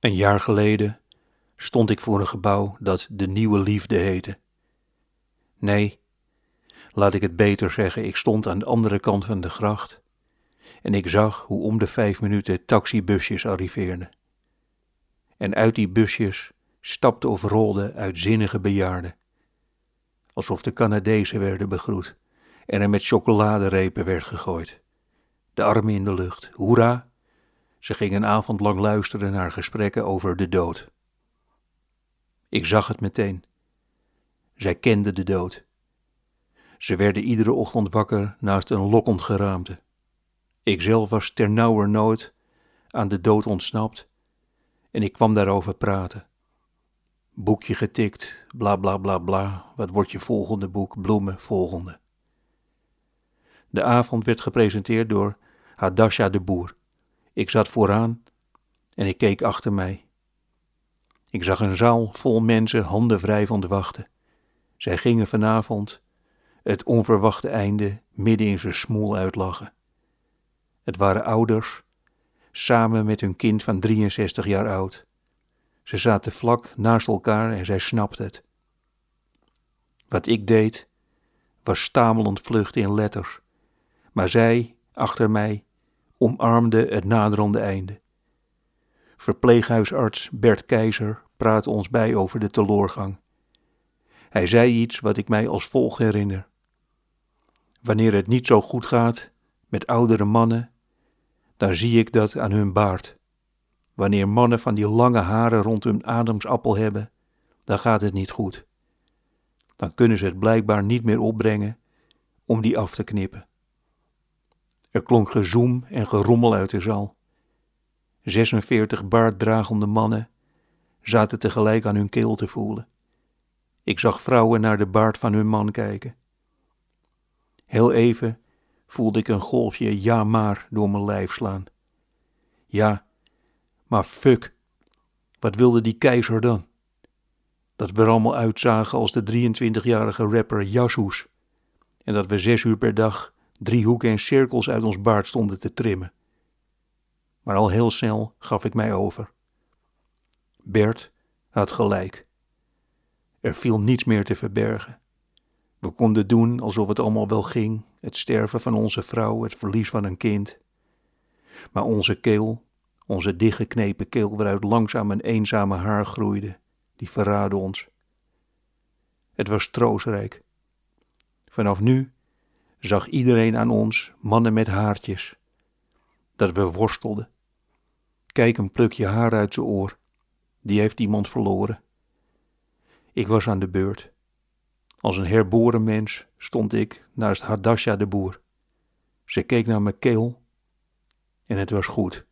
Een jaar geleden stond ik voor een gebouw dat de Nieuwe Liefde heette. Nee, laat ik het beter zeggen, ik stond aan de andere kant van de gracht en ik zag hoe om de vijf minuten taxibusjes arriveerden. En uit die busjes stapten of rolden uitzinnige bejaarden, alsof de Canadezen werden begroet en er met chocoladerepen werd gegooid. De armen in de lucht, hoera! Ze gingen een avond lang luisteren naar gesprekken over de dood. Ik zag het meteen. Zij kenden de dood. Ze werden iedere ochtend wakker naast een lokkend geraamte. Ikzelf was ternauwernood aan de dood ontsnapt en ik kwam daarover praten. Boekje getikt, bla bla bla bla, wat wordt je volgende boek, bloemen, volgende. De avond werd gepresenteerd door Hadasha de Boer. Ik zat vooraan en ik keek achter mij. Ik zag een zaal vol mensen handen wrijvend wachten. Zij gingen vanavond het onverwachte einde midden in zijn smoel uitlachen. Het waren ouders, samen met hun kind van 63 jaar oud. Ze zaten vlak naast elkaar en zij snapten het. Wat ik deed, was stamelend vluchten in letters, maar zij, achter mij, omarmde het naderende einde. Verpleeghuisarts Bert Keizer praatte ons bij over de teloorgang. Hij zei iets wat ik mij als volgt herinner. Wanneer het niet zo goed gaat met oudere mannen, dan zie ik dat aan hun baard. Wanneer mannen van die lange haren rond hun ademsappel hebben, dan gaat het niet goed. Dan kunnen ze het blijkbaar niet meer opbrengen om die af te knippen. Er klonk gezoem en gerommel uit de zaal. 46 baarddragende mannen zaten tegelijk aan hun keel te voelen. Ik zag vrouwen naar de baard van hun man kijken. Heel even voelde ik een golfje ja maar door mijn lijf slaan. Ja, maar fuck, wat wilde die keizer dan? Dat we er allemaal uitzagen als de 23-jarige rapper Jassoes en dat we zes uur per dag driehoeken en cirkels uit ons baard stonden te trimmen. Maar al heel snel gaf ik mij over. Bert had gelijk. Er viel niets meer te verbergen. We konden doen alsof het allemaal wel ging, het sterven van onze vrouw, het verlies van een kind. Maar onze keel, onze dichtgeknepen keel waaruit langzaam een eenzame haar groeide, die verraadde ons. Het was troostrijk. Vanaf nu zag iedereen aan ons mannen met haartjes, dat we worstelden. Kijk een plukje haar uit zijn oor, die heeft iemand verloren. Ik was aan de beurt. Als een herboren mens stond ik naast Hadasha de boer. Ze keek naar mijn keel en het was goed.